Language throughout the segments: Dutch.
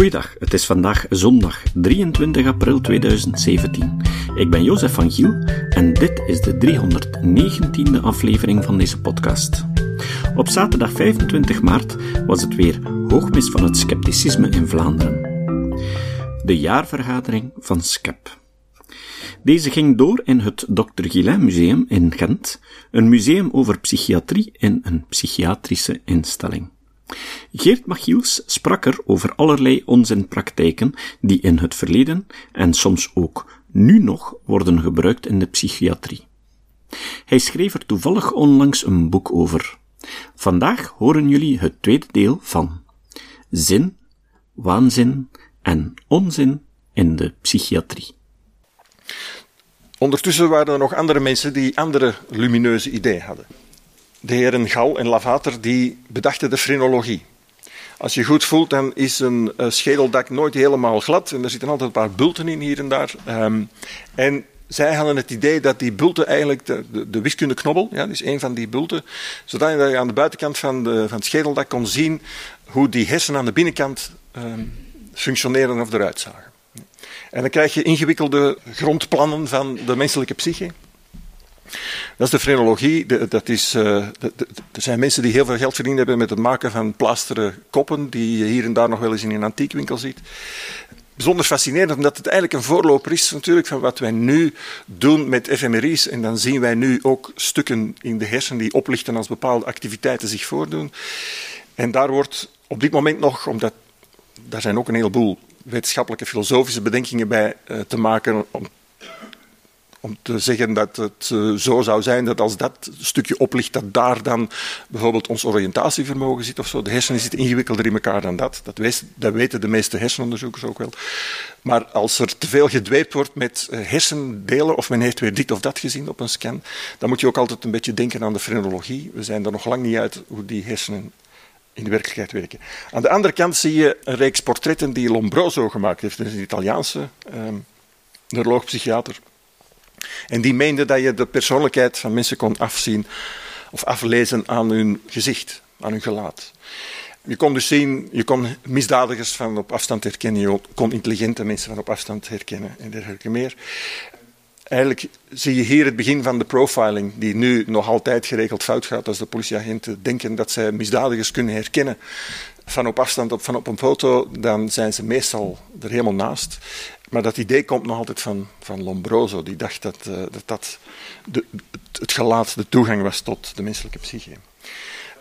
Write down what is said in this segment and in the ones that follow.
Goeiedag, het is vandaag zondag 23 april 2017. Ik ben Jozef van Giel en dit is de 319e aflevering van deze podcast. Op zaterdag 25 maart was het weer hoogmis van het scepticisme in Vlaanderen. De jaarvergadering van SCEP. Deze ging door in het Dr. Guillain Museum in Gent, een museum over psychiatrie in een psychiatrische instelling. Geert Machiels sprak er over allerlei onzinpraktijken die in het verleden en soms ook nu nog worden gebruikt in de psychiatrie. Hij schreef er toevallig onlangs een boek over. Vandaag horen jullie het tweede deel van Zin, waanzin en onzin in de psychiatrie. Ondertussen waren er nog andere mensen die andere lumineuze ideeën hadden. De heren Gal en Lavater die bedachten de frenologie. Als je goed voelt, dan is een uh, schedeldak nooit helemaal glad. En er zitten altijd een paar bulten in hier en daar. Um, en zij hadden het idee dat die bulten eigenlijk de, de, de wiskundeknobbel, ja, dat is een van die bulten, zodat je aan de buitenkant van, de, van het schedeldak kon zien hoe die hersenen aan de binnenkant um, functioneren of eruit zagen. En dan krijg je ingewikkelde grondplannen van de menselijke psyche. Dat is de frenologie. Dat is, uh, er zijn mensen die heel veel geld verdiend hebben met het maken van plasteren koppen, die je hier en daar nog wel eens in een antiekwinkel ziet. Bijzonder fascinerend, omdat het eigenlijk een voorloper is natuurlijk van wat wij nu doen met fMRI's. En dan zien wij nu ook stukken in de hersenen die oplichten als bepaalde activiteiten zich voordoen. En daar wordt op dit moment nog, omdat daar zijn ook een heleboel wetenschappelijke filosofische bedenkingen bij uh, te maken om om te zeggen dat het uh, zo zou zijn dat als dat stukje oplicht, dat daar dan bijvoorbeeld ons oriëntatievermogen zit of zo. De hersenen zitten ingewikkelder in elkaar dan dat. Dat, dat weten de meeste hersenonderzoekers ook wel. Maar als er te veel gedweept wordt met uh, hersendelen, of men heeft weer dit of dat gezien op een scan, dan moet je ook altijd een beetje denken aan de frenologie. We zijn er nog lang niet uit hoe die hersenen in de werkelijkheid werken. Aan de andere kant zie je een reeks portretten die Lombroso gemaakt heeft. Dat is een Italiaanse um, neuroloog-psychiater. En die meende dat je de persoonlijkheid van mensen kon afzien of aflezen aan hun gezicht, aan hun gelaat. Je kon dus zien, je kon misdadigers van op afstand herkennen, je kon intelligente mensen van op afstand herkennen en dergelijke meer. Eigenlijk zie je hier het begin van de profiling, die nu nog altijd geregeld fout gaat als de politieagenten denken dat zij misdadigers kunnen herkennen van op afstand van op een foto, dan zijn ze meestal er helemaal naast. Maar dat idee komt nog altijd van, van Lombroso. Die dacht dat uh, dat, dat de, het gelaat de toegang was tot de menselijke psyche.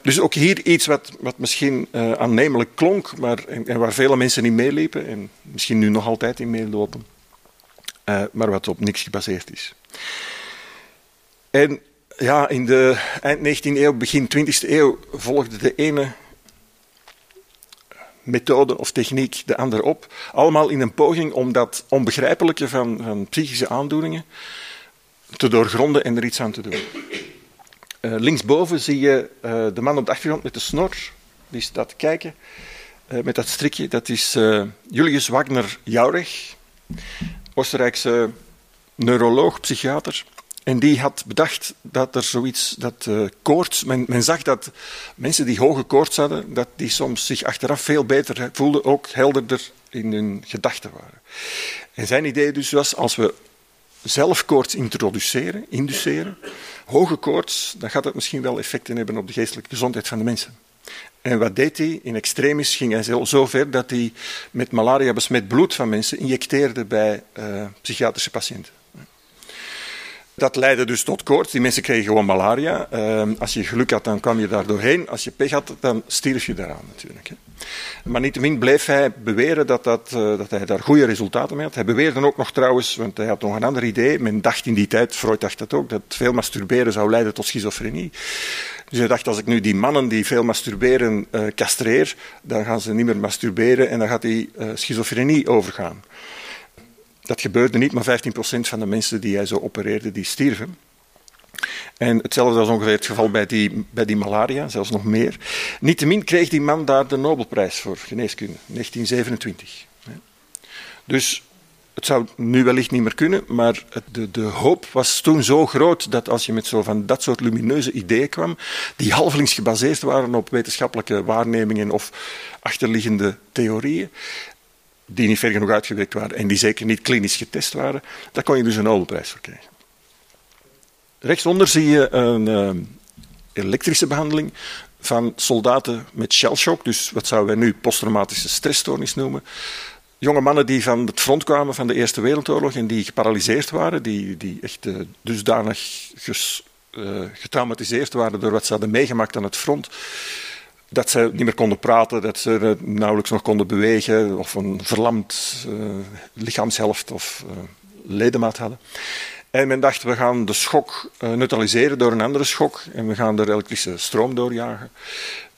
Dus ook hier iets wat, wat misschien uh, aannemelijk klonk, maar, en, waar vele mensen in meeliepen, en misschien nu nog altijd in meelopen, uh, maar wat op niks gebaseerd is. En ja, in de eind 19e eeuw, begin 20e eeuw volgde de ene methode of techniek de ander op. Allemaal in een poging om dat onbegrijpelijke van, van psychische aandoeningen te doorgronden en er iets aan te doen. Uh, linksboven zie je uh, de man op de achtergrond met de snor. Die staat te kijken uh, met dat strikje. Dat is Julius Wagner Jaureg, Oostenrijkse neuroloog, psychiater. En die had bedacht dat er zoiets, dat uh, koorts, men, men, zag dat mensen die hoge koorts hadden, dat die soms zich achteraf veel beter voelden, ook helderder in hun gedachten waren. En zijn idee dus was, als we zelf koorts introduceren, induceren, hoge koorts, dan gaat dat misschien wel effecten hebben op de geestelijke gezondheid van de mensen. En wat deed hij? In extremis ging hij zo ver dat hij met malaria besmet bloed van mensen injecteerde bij uh, psychiatrische patiënten. Dat leidde dus tot koorts. Die mensen kregen gewoon malaria. Uh, als je geluk had, dan kwam je daar doorheen. Als je pech had, dan stierf je daaraan natuurlijk. Maar niettemin bleef hij beweren dat, dat, uh, dat hij daar goede resultaten mee had. Hij beweerde ook nog trouwens, want hij had nog een ander idee. Men dacht in die tijd, Freud dacht dat ook, dat veel masturberen zou leiden tot schizofrenie. Dus hij dacht, als ik nu die mannen die veel masturberen uh, castreer, dan gaan ze niet meer masturberen en dan gaat die uh, schizofrenie overgaan. Dat gebeurde niet, maar 15% van de mensen die hij zo opereerde, die stierven. En hetzelfde was ongeveer het geval bij die, bij die malaria, zelfs nog meer. Niettemin kreeg die man daar de Nobelprijs voor geneeskunde, 1927. Dus het zou nu wellicht niet meer kunnen, maar de, de hoop was toen zo groot dat als je met zo van dat soort lumineuze ideeën kwam, die halvelings gebaseerd waren op wetenschappelijke waarnemingen of achterliggende theorieën, die niet ver genoeg uitgewerkt waren en die zeker niet klinisch getest waren, daar kon je dus een Nobelprijs voor krijgen. Rechtsonder zie je een uh, elektrische behandeling van soldaten met shellshock, dus wat zouden wij nu posttraumatische stressstoornis noemen. Jonge mannen die van het front kwamen van de Eerste Wereldoorlog en die geparalyseerd waren, die, die echt uh, dusdanig ges, uh, getraumatiseerd waren door wat ze hadden meegemaakt aan het front dat ze niet meer konden praten, dat ze nauwelijks nog konden bewegen of een verlamd uh, lichaamshelft of uh, ledemaat hadden. En men dacht, we gaan de schok neutraliseren door een andere schok en we gaan er elektrische stroom doorjagen.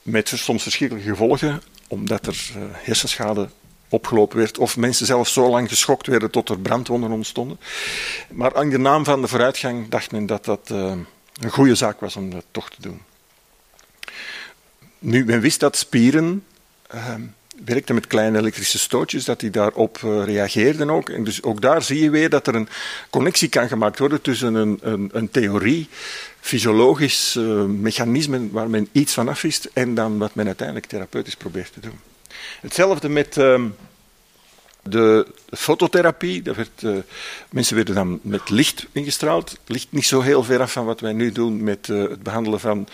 Met soms verschillende gevolgen, omdat er hersenschade opgelopen werd of mensen zelfs zo lang geschokt werden tot er brandwonden ontstonden. Maar in de naam van de vooruitgang dacht men dat dat een goede zaak was om dat toch te doen. Nu, men wist dat spieren uh, werkten met kleine elektrische stootjes, dat die daarop uh, reageerden ook. En dus ook daar zie je weer dat er een connectie kan gemaakt worden tussen een, een, een theorie, fysiologisch uh, mechanisme waar men iets van afwist, en dan wat men uiteindelijk therapeutisch probeert te doen. Hetzelfde met uh, de fototherapie. Dat werd, mensen werden dan met licht ingestraald. Licht niet zo heel ver af van wat wij nu doen met het behandelen van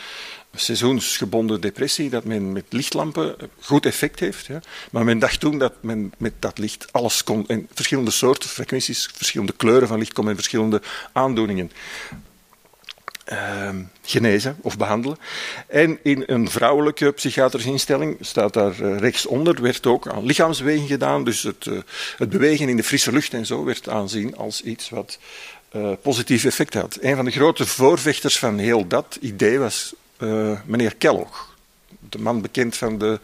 seizoensgebonden depressie, dat men met lichtlampen goed effect heeft. Ja. Maar men dacht toen dat men met dat licht alles kon, en verschillende soorten frequenties, verschillende kleuren van licht kon en verschillende aandoeningen uh, genezen of behandelen. En in een vrouwelijke psychiatrische instelling, staat daar uh, rechtsonder, werd ook aan lichaamsbeweging gedaan. Dus het, uh, het bewegen in de frisse lucht en zo werd aanzien als iets wat uh, positief effect had. Een van de grote voorvechters van heel dat idee was uh, meneer Kellogg. De man bekend van de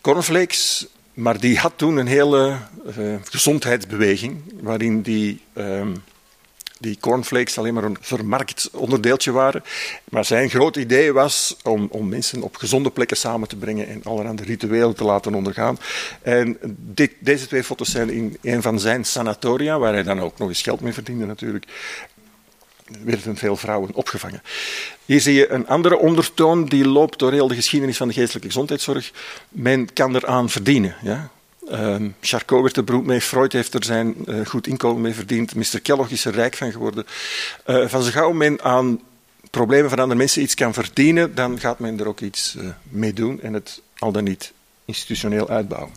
cornflakes. Maar die had toen een hele uh, gezondheidsbeweging. waarin die, uh, die cornflakes alleen maar een vermarkt onderdeeltje waren. Maar zijn groot idee was om, om mensen op gezonde plekken samen te brengen. en allerhande rituelen te laten ondergaan. En dit, deze twee foto's zijn in een van zijn sanatoria. waar hij dan ook nog eens geld mee verdiende natuurlijk werden veel vrouwen opgevangen. Hier zie je een andere ondertoon die loopt door heel de geschiedenis van de geestelijke gezondheidszorg. Men kan eraan verdienen. Ja? Um, Charcot werd er beroemd mee, Freud heeft er zijn uh, goed inkomen mee verdiend, Mr. Kellogg is er rijk van geworden. Uh, van zo gauw men aan problemen van andere mensen iets kan verdienen, dan gaat men er ook iets uh, mee doen en het al dan niet institutioneel uitbouwen.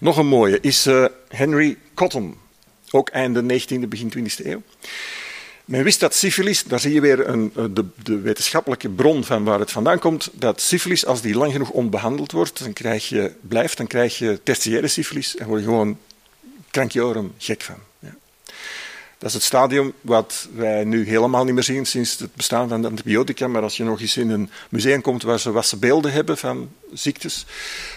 Nog een mooie is Henry Cotton, ook einde 19e, begin 20e eeuw. Men wist dat syfilis, daar zie je weer een, eh, de, de, wetenschappelijke bron van waar het vandaan komt, dat syfilis, als die lang genoeg onbehandeld wordt, dan krijg je, blijft, dan krijg je tertiaire syfilis en word je gewoon krankjorum gek van. Dat is het stadium wat wij nu helemaal niet meer zien sinds het bestaan van de antibiotica. Maar als je nog eens in een museum komt waar ze wassen beelden hebben van ziektes,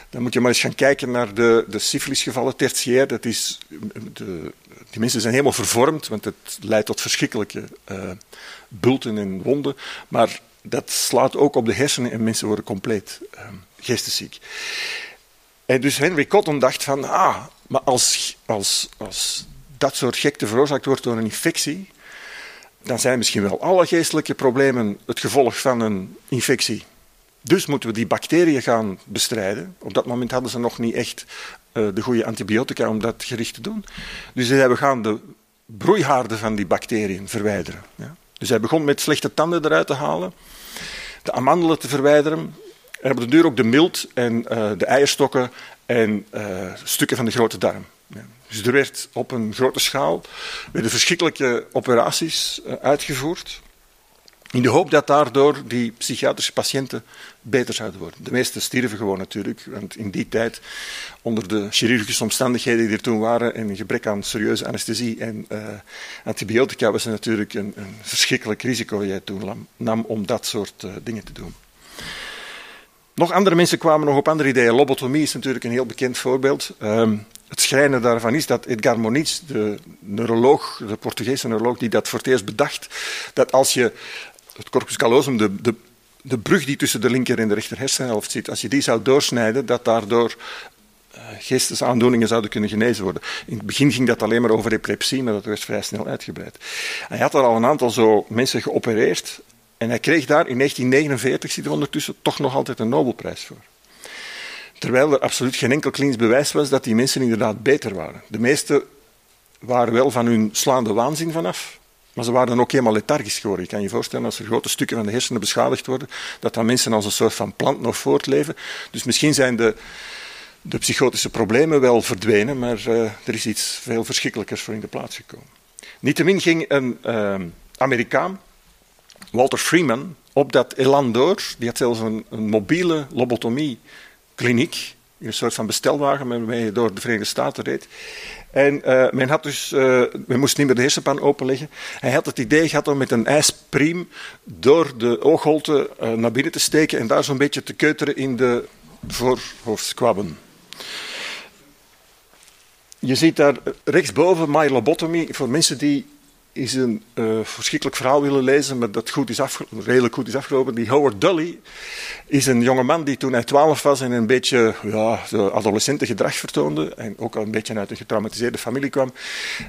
dan moet je maar eens gaan kijken naar de, de syfilisgevallen tertiair. Dat is de, die mensen zijn helemaal vervormd, want het leidt tot verschrikkelijke uh, bulten en wonden. Maar dat slaat ook op de hersenen en mensen worden compleet uh, geestesziek. En dus Henry Cotton dacht van, ah, maar als, als, als dat soort gekte veroorzaakt wordt door een infectie, dan zijn misschien wel alle geestelijke problemen het gevolg van een infectie. Dus moeten we die bacteriën gaan bestrijden. Op dat moment hadden ze nog niet echt uh, de goede antibiotica om dat gericht te doen. Dus we gaan de broeihaarden van die bacteriën verwijderen. Ja. Dus hij begon met slechte tanden eruit te halen, de amandelen te verwijderen, en op de duur ook de milt en uh, de eierstokken en uh, stukken van de grote darm. Dus er werd op een grote schaal werden verschrikkelijke operaties uitgevoerd. In de hoop dat daardoor die psychiatrische patiënten beter zouden worden. De meesten stierven gewoon natuurlijk, want in die tijd, onder de chirurgische omstandigheden die er toen waren en een gebrek aan serieuze anesthesie en uh, antibiotica, was het natuurlijk een, een verschrikkelijk risico dat jij toen nam om dat soort uh, dingen te doen. Nog andere mensen kwamen nog op andere ideeën. Lobotomie is natuurlijk een heel bekend voorbeeld. Um, het schrijnende daarvan is dat Edgar Moniz, de neuroloog, de Portugese neuroloog die dat voor het eerst bedacht, dat als je het corpus callosum, de, de, de brug die tussen de linker en de rechter hersenhelft zit, als je die zou doorsnijden, dat daardoor uh, geestesaandoeningen zouden kunnen genezen worden. In het begin ging dat alleen maar over epilepsie, maar dat werd vrij snel uitgebreid. Hij had er al een aantal zo mensen geopereerd en hij kreeg daar in 1949, zit er ondertussen, toch nog altijd een Nobelprijs voor. Terwijl er absoluut geen enkel klinisch bewijs was dat die mensen inderdaad beter waren. De meesten waren wel van hun slaande waanzin vanaf. Maar ze waren dan ook helemaal lethargisch geworden. Je kan je voorstellen, als er grote stukken van de hersenen beschadigd worden, dat dan mensen als een soort van plant nog voortleven. Dus misschien zijn de, de psychotische problemen wel verdwenen, maar uh, er is iets veel verschrikkelijkers voor in de plaats gekomen. Niettemin ging een uh, Amerikaan, Walter Freeman, op dat elan door. Die had zelfs een, een mobiele lobotomie-kliniek, een soort van bestelwagen waarmee je door de Verenigde Staten reed. En uh, men, had dus, uh, men moest niet meer de hersenpan openleggen. Hij had het idee gehad om met een ijspriem door de oogholte uh, naar binnen te steken en daar zo'n beetje te keuteren in de voorhoofdskwabben. Je ziet daar rechtsboven my lobotomy voor mensen die is een uh, verschrikkelijk verhaal willen lezen, maar dat goed is redelijk goed is afgelopen. Die Howard Dully is een jongeman die toen hij twaalf was en een beetje ja, adolescente gedrag vertoonde en ook al een beetje uit een getraumatiseerde familie kwam.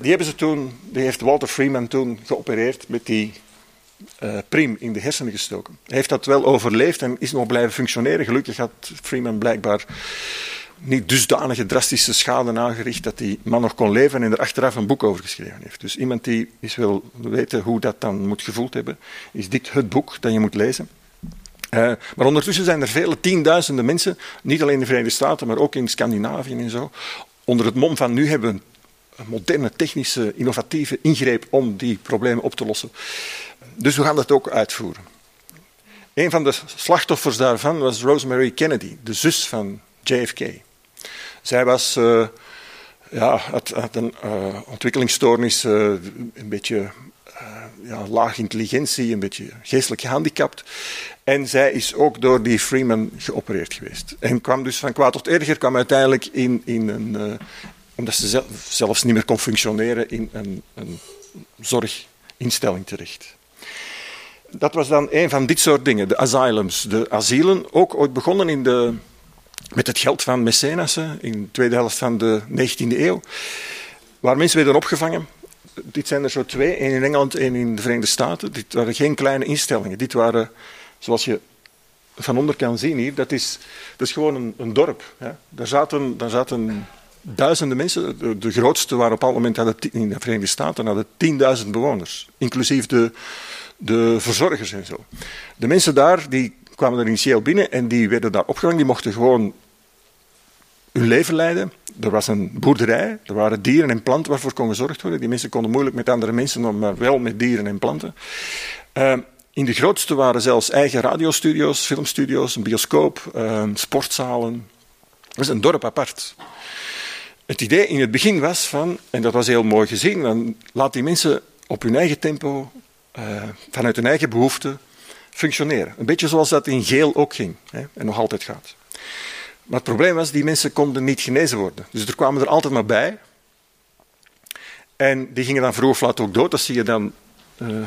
Die hebben ze toen, die heeft Walter Freeman toen geopereerd met die uh, priem in de hersenen gestoken. Hij heeft dat wel overleefd en is nog blijven functioneren. Gelukkig had Freeman blijkbaar niet dusdanige drastische schade aangericht dat die man nog kon leven en er achteraf een boek over geschreven heeft. Dus iemand die eens wil weten hoe dat dan moet gevoeld hebben, is dit het boek dat je moet lezen. Uh, maar ondertussen zijn er vele tienduizenden mensen, niet alleen in de Verenigde Staten, maar ook in Scandinavië en zo, onder het mom van nu hebben een moderne, technische, innovatieve ingreep om die problemen op te lossen. Dus we gaan dat ook uitvoeren. Een van de slachtoffers daarvan was Rosemary Kennedy, de zus van JFK. Zij was, uh, ja, had, een uh, ontwikkelingsstoornis, uh, een beetje ja, laag intelligentie, een beetje geestelijk gehandicapt. En zij is ook door die Freeman geopereerd geweest. En kwam dus van kwaad tot erger, kwam uiteindelijk in, in een, omdat ze zelf, zelfs niet meer kon functioneren, in een, een zorginstelling terecht. Dat was dan een van dit soort dingen, de asylums, de asielen, ook ooit begonnen in de met het geld van mecenassen in de tweede helft van de 19e eeuw, waar mensen werden opgevangen. Dit zijn er zo twee, één in Engeland, één in de Verenigde Staten. Dit waren geen kleine instellingen. Dit waren, zoals je van onder kan zien hier, dat is, dat is gewoon een, dorp. Daar, zaten, daar zaten duizenden mensen. De, grootste waren op dat moment in de Verenigde Staten hadden 10.000 bewoners, inclusief de, de verzorgers en zo. De mensen daar die kwamen er initieel binnen en die werden daar opgevangen. Die mochten gewoon hun leven leiden. Er was een boerderij, er waren dieren en planten waarvoor kon gezorgd worden. Die mensen konden moeilijk met andere mensen, maar wel met dieren en planten. Uh, in de grootste waren zelfs eigen radiostudio's, filmstudio's, een bioscoop, uh, sportzalen. Dat is een dorp apart. Het idee in het begin was van, en dat was heel mooi gezien, dan laat die mensen op hun eigen tempo, uh, vanuit hun eigen behoeften, functioneren. Een beetje zoals dat in geel ook ging hè, en nog altijd gaat. Maar het probleem was, die mensen konden niet genezen worden. Dus er kwamen er altijd maar bij. En die gingen dan vroeg of laat ook dood. Dat zie je dan uh,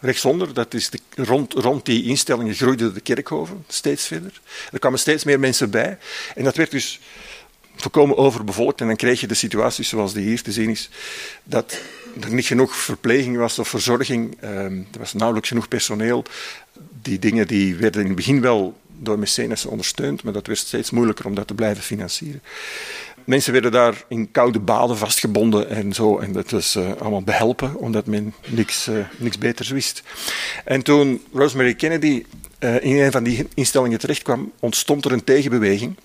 rechtsonder. Dat is de, rond, rond die instellingen groeiden de kerkhoven steeds verder. Er kwamen steeds meer mensen bij. En dat werd dus volkomen overbevolkt. En dan kreeg je de situatie zoals die hier te zien is. Dat er niet genoeg verpleging was of verzorging. Um, er was nauwelijks genoeg personeel. Die dingen die werden in het begin wel door mecenas ondersteund, maar dat werd steeds moeilijker om dat te blijven financieren. Mensen werden daar in koude baden vastgebonden en zo. En dat was uh, allemaal behelpen, omdat men niks, uh, niks beters wist. En toen Rosemary Kennedy uh, in een van die instellingen terechtkwam, ontstond er een tegenbeweging.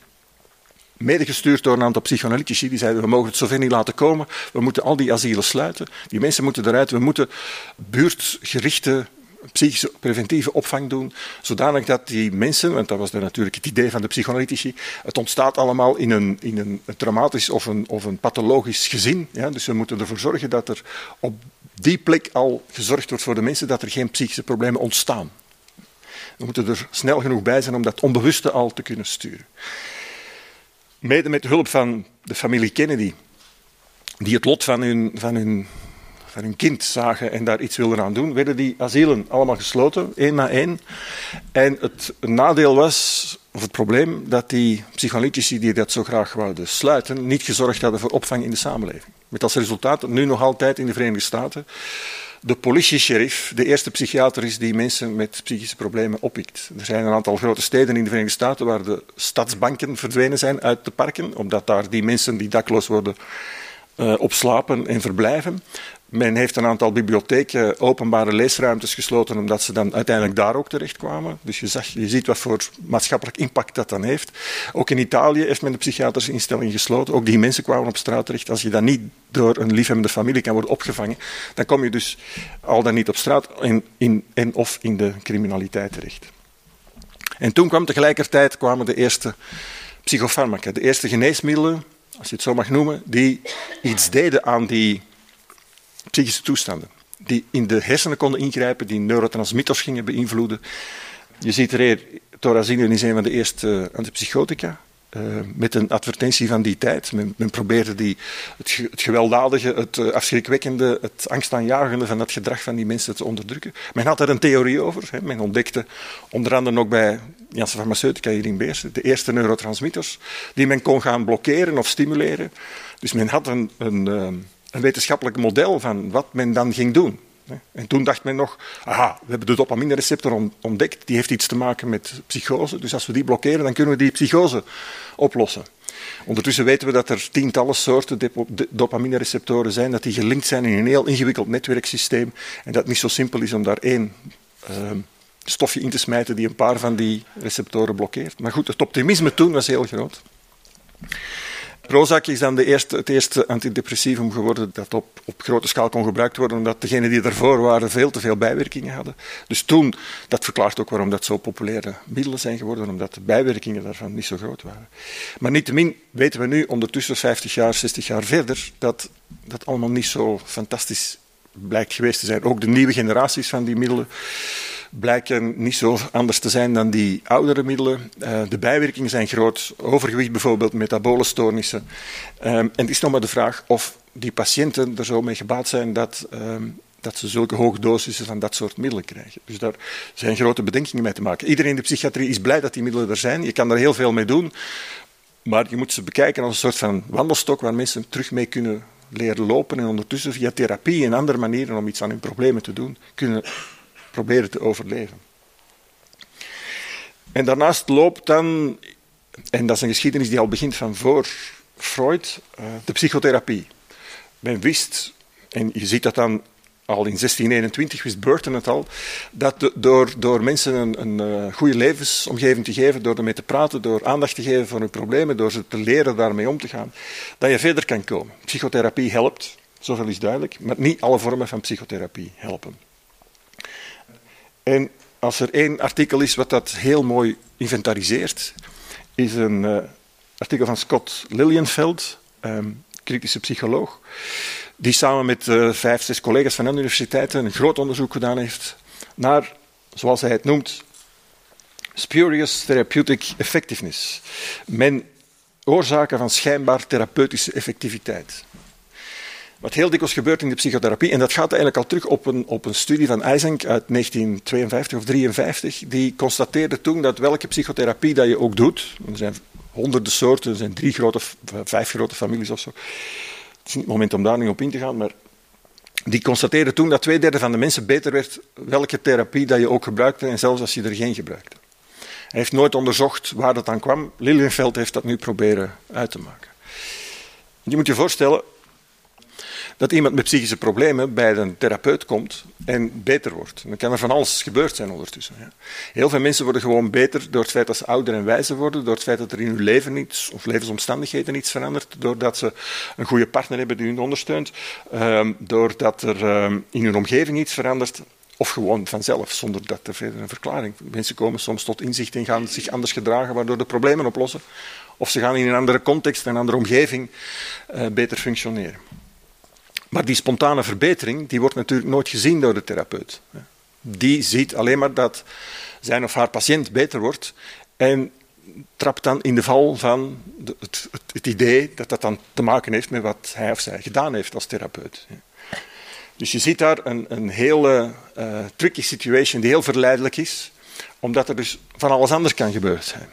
Mede gestuurd door een aantal psychoanalytici die zeiden: we mogen het zover niet laten komen, we moeten al die asielen sluiten, die mensen moeten eruit, we moeten buurtgerichte psychische preventieve opvang doen, zodanig dat die mensen, want dat was natuurlijk het idee van de psychoanalytici, het ontstaat allemaal in een, in een traumatisch of een, of een pathologisch gezin. Ja? Dus we moeten ervoor zorgen dat er op die plek al gezorgd wordt voor de mensen dat er geen psychische problemen ontstaan. We moeten er snel genoeg bij zijn om dat onbewuste al te kunnen sturen. Mede met hulp van de familie Kennedy, die het lot van hun, van hun van hun kind zagen en daar iets wilden aan doen, werden die asielen allemaal gesloten, één na één. En het nadeel was, of het probleem, dat die psychoanalytici die dat zo graag wouden sluiten, niet gezorgd hadden voor opvang in de samenleving. Met als resultaat dat nu nog altijd in de Verenigde Staten de politie-sheriff de eerste psychiater is die mensen met psychische problemen oppikt. Er zijn een aantal grote steden in de Verenigde Staten waar de stadsbanken verdwenen zijn uit de parken, omdat daar die mensen die dakloos worden uh, op slapen en verblijven. Men heeft een aantal bibliotheken, openbare leesruimtes gesloten, omdat ze dan uiteindelijk daar ook terechtkwamen. Dus je, je ziet wat voor maatschappelijk impact dat dan heeft. Ook in Italië heeft men de psychiatrische instelling gesloten. Ook die mensen kwamen op straat terecht. Als je dan niet door een liefhebbende familie kan worden opgevangen, dan kom je dus al dan niet op straat en, in, en of in de criminaliteit terecht. En toen kwam tegelijkertijd kwamen de eerste psychofarmaca, de eerste geneesmiddelen, als je het zo mag noemen, die iets deden aan die psychische toestanden. Die in de hersenen konden ingrijpen, die neurotransmitters gingen beïnvloeden. Je ziet er hier, thorazine is een van de eerste antipsychotica. Uh, met een advertentie van die tijd. Men, men probeerde die, het, het, gewelddadige, het uh, afschrikwekkende, het angstaanjagende van dat gedrag van die mensen te onderdrukken. Men had er een theorie over. Hè. Men ontdekte, onder andere ook bij Janssen Farmaceutica hier in Beersen, de eerste neurotransmitters, die men kon gaan blokkeren of stimuleren. Dus men had een, een, uh, een wetenschappelijk model van wat men dan ging doen. En toen dacht men nog, aha, we hebben de dopamine-receptor ontdekt, die heeft iets te maken met psychose, dus als we die blokkeren, dan kunnen we die psychose oplossen. Ondertussen weten we dat er tientallen soorten dopamine-receptoren zijn, dat die gelinkt zijn in een heel ingewikkeld netwerksysteem en dat het niet zo simpel is om daar één uh, stofje in te smijten die een paar van die receptoren blokkeert. Maar goed, het optimisme toen was heel groot. Prozac is dan de eerste, het eerste antidepressivum geworden dat op, op grote schaal kon gebruikt worden, omdat degenen die ervoor waren veel te veel bijwerkingen hadden. Dus toen, dat verklaart ook waarom dat zo populaire middelen zijn geworden, omdat de bijwerkingen daarvan niet zo groot waren. Maar niettemin weten we nu, ondertussen 50 jaar, 60 jaar verder, dat dat allemaal niet zo fantastisch blijkt geweest te zijn. Ook de nieuwe generaties van die middelen blijken niet zo anders te zijn dan die oudere middelen. Uh, de bijwerkingen zijn groot, overgewicht bijvoorbeeld, metabole stoornissen. Um, en het is nog maar de vraag of die patiënten er zo mee gebaat zijn dat, um, dat ze zulke hoge dosissen van dat soort middelen krijgen. Dus daar zijn grote bedenkingen mee te maken. Iedereen in de psychiatrie is blij dat die middelen er zijn. Je kan er heel veel mee doen. Maar je moet ze bekijken als een soort van wandelstok waar mensen terug mee kunnen leren lopen en ondertussen via therapie en andere manieren om iets aan hun problemen te doen, kunnen proberen te overleven. En daarnaast loopt dan, en dat is een geschiedenis die al begint van voor Freud, eh, de psychotherapie. Men wist, en je ziet dat dan al in 1621 wist Burton het al, dat door, door mensen een, een uh, goede levensomgeving te geven, door ermee te praten, door aandacht te geven voor hun problemen, door ze te leren daarmee om te gaan, dat je verder kan komen. Psychotherapie helpt, zoveel is duidelijk, maar niet alle vormen van psychotherapie helpen. En als er één artikel is wat dat heel mooi inventariseert, is een uh, artikel van Scott Lilienfeld, um, kritische psycholoog, die samen met uh, vijf, zes collega's van andere universiteiten een groot onderzoek gedaan heeft naar, zoals hij het noemt, spurious therapeutic effectiveness. Men oorzaken van schijnbaar therapeutische effectiviteit. Wat heel dikwijls gebeurt in de psychotherapie, en dat gaat eigenlijk al terug op een, op een studie van Eysenck uit 1952 of 1953, die constateerde toen dat welke psychotherapie dat je ook doet, er zijn honderden soorten, er zijn drie grote, vijf grote families of zo, het is niet het moment om daar nu op in te gaan, maar die constateerde toen dat twee derde van de mensen beter werd welke therapie dat je ook gebruikte, en zelfs als je er geen gebruikte. Hij heeft nooit onderzocht waar dat aan kwam. Lilienfeld heeft dat nu proberen uit te maken. Je moet je voorstellen, dat iemand met psychische problemen bij een therapeut komt en beter wordt. Dan kan er van alles gebeurd zijn ondertussen. Ja. Heel veel mensen worden gewoon beter door het feit dat ze ouder en wijzer worden, door het feit dat er in hun leven iets, of levensomstandigheden iets verandert, doordat ze een goede partner hebben die hun ondersteunt, um, doordat er um, in hun omgeving iets verandert. Of gewoon vanzelf, zonder dat er verder een verklaring. Mensen komen soms tot inzicht en gaan zich anders gedragen, waardoor de problemen oplossen. Of ze gaan in een andere context, een andere omgeving uh, beter functioneren. Maar die spontane verbetering die wordt natuurlijk nooit gezien door de therapeut. Die ziet alleen maar dat zijn of haar patiënt beter wordt en trapt dan in de val van het, het, idee dat dat dan te maken heeft met wat hij of zij gedaan heeft als therapeut. Dus je ziet daar een, een hele uh, tricky situation die heel verleidelijk is, omdat er dus van alles anders kan gebeuren zijn.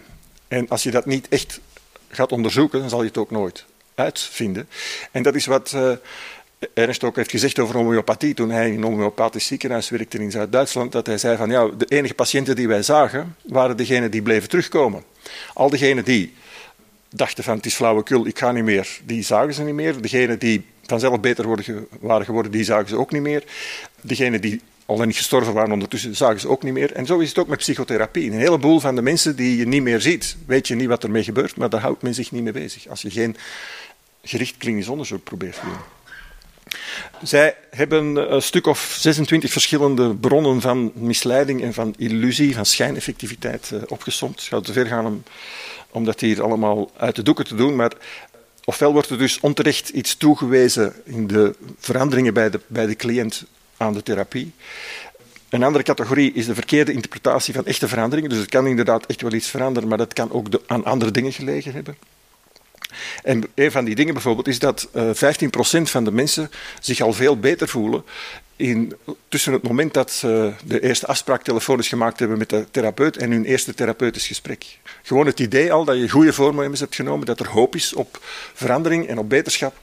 En als je dat niet echt gaat onderzoeken, dan zal je het ook nooit uitvinden. En dat is wat uh, Ernst ook heeft gezegd over homeopathie toen hij in een homeopathisch ziekenhuis werkte in Zuid-Duitsland, dat hij zei van ja, de enige patiënten die wij zagen waren degenen die bleven terugkomen. Al degenen die dachten van het is flauwekul, ik ga niet meer, die zagen ze niet meer. Degenen die vanzelf beter waren geworden, die zagen ze ook niet meer. Degenen die al niet gestorven waren ondertussen, zagen ze ook niet meer. En zo is het ook met psychotherapie. Een heleboel van de mensen die je niet meer ziet, weet je niet wat ermee gebeurt, maar daar houdt men zich niet mee bezig. Als je geen gericht klinisch onderzoek probeert te doen. Zij hebben een stuk of 26 verschillende bronnen van misleiding en van illusie, van schijneffectiviteit uh, opgesomd. Het gaat te ver gaan om, om dat hier allemaal uit de doeken te doen, maar ofwel wordt er dus onterecht iets toegewezen in de veranderingen bij de, bij de cliënt aan de therapie. Een andere categorie is de verkeerde interpretatie van echte veranderingen. Dus het kan inderdaad echt wel iets veranderen, maar dat kan ook aan andere dingen gelegen hebben. En een van die dingen bijvoorbeeld is dat uh, eh, 15% van de mensen zich al veel beter voelen in, tussen het moment dat ze de eerste afspraak telefonisch gemaakt hebben met de therapeut en hun eerste therapeutisch gesprek. Gewoon het idee al dat je goede voornemens hebt genomen, dat er hoop is op verandering en op beterschap,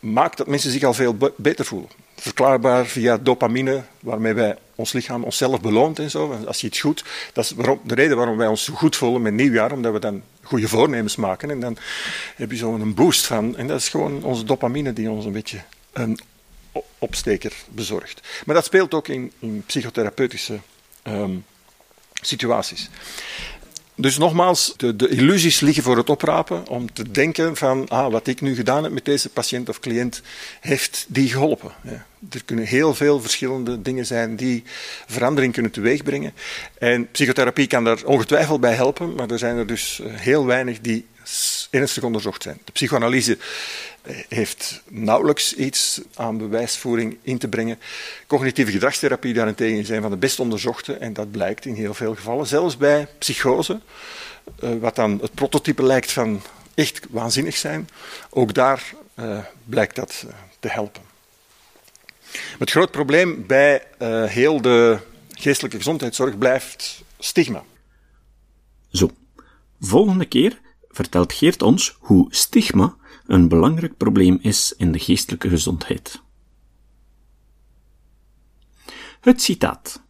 maakt dat mensen zich al veel beter voelen. Verklaarbaar via dopamine, waarmee wij ons lichaam onszelf beloont en zo. Als je iets goed, dat is waarom, de reden waarom wij ons zo goed voelen met nieuwjaar, omdat we dan goede voornemens maken. En dan heb je zo'n boost van. En dat is gewoon onze dopamine die ons een beetje een opsteker bezorgt. Maar dat speelt ook in, in psychotherapeutische um, situaties. Dus nogmaals, de, de, illusies liggen voor het oprapen om te denken van ah, wat ik nu gedaan heb met deze patiënt of cliënt, heeft die geholpen. Ja. Er kunnen heel veel verschillende dingen zijn die verandering kunnen teweegbrengen. En psychotherapie kan daar ongetwijfeld bij helpen, maar er zijn er dus eh, heel weinig die ernstig onderzocht zijn. De psychoanalyse heeft nauwelijks iets aan bewijsvoering in te brengen. Cognitieve gedragstherapie daarentegen zijn van de best onderzochte en dat blijkt in heel veel gevallen. Zelfs bij psychose, eh, wat dan het prototype lijkt van echt waanzinnig zijn, ook daar uh, blijkt dat te helpen. Het groot probleem bij heel de geestelijke gezondheidszorg blijft stigma. Zo, volgende keer vertelt Geert ons hoe stigma een belangrijk probleem is in de geestelijke gezondheid. Het citaat.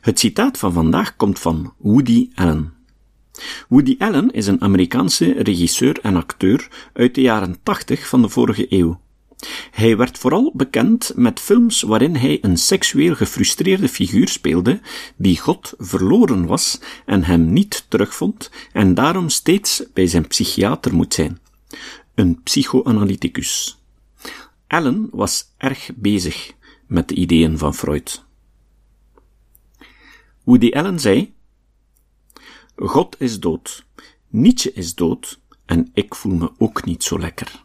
Het citaat van vandaag komt van Woody Allen. Woody Allen is een Amerikaanse regisseur en acteur uit de jaren 80 van de vorige eeuw. Hij werd vooral bekend met films waarin hij een seksueel gefrustreerde figuur speelde, die God verloren was en hem niet terugvond en daarom steeds bij zijn psychiater moet zijn een psychoanalyticus. Allen was erg bezig met de ideeën van Freud. Woody Allen zei: God is dood, Nietzsche is dood en ik voel me ook niet zo lekker.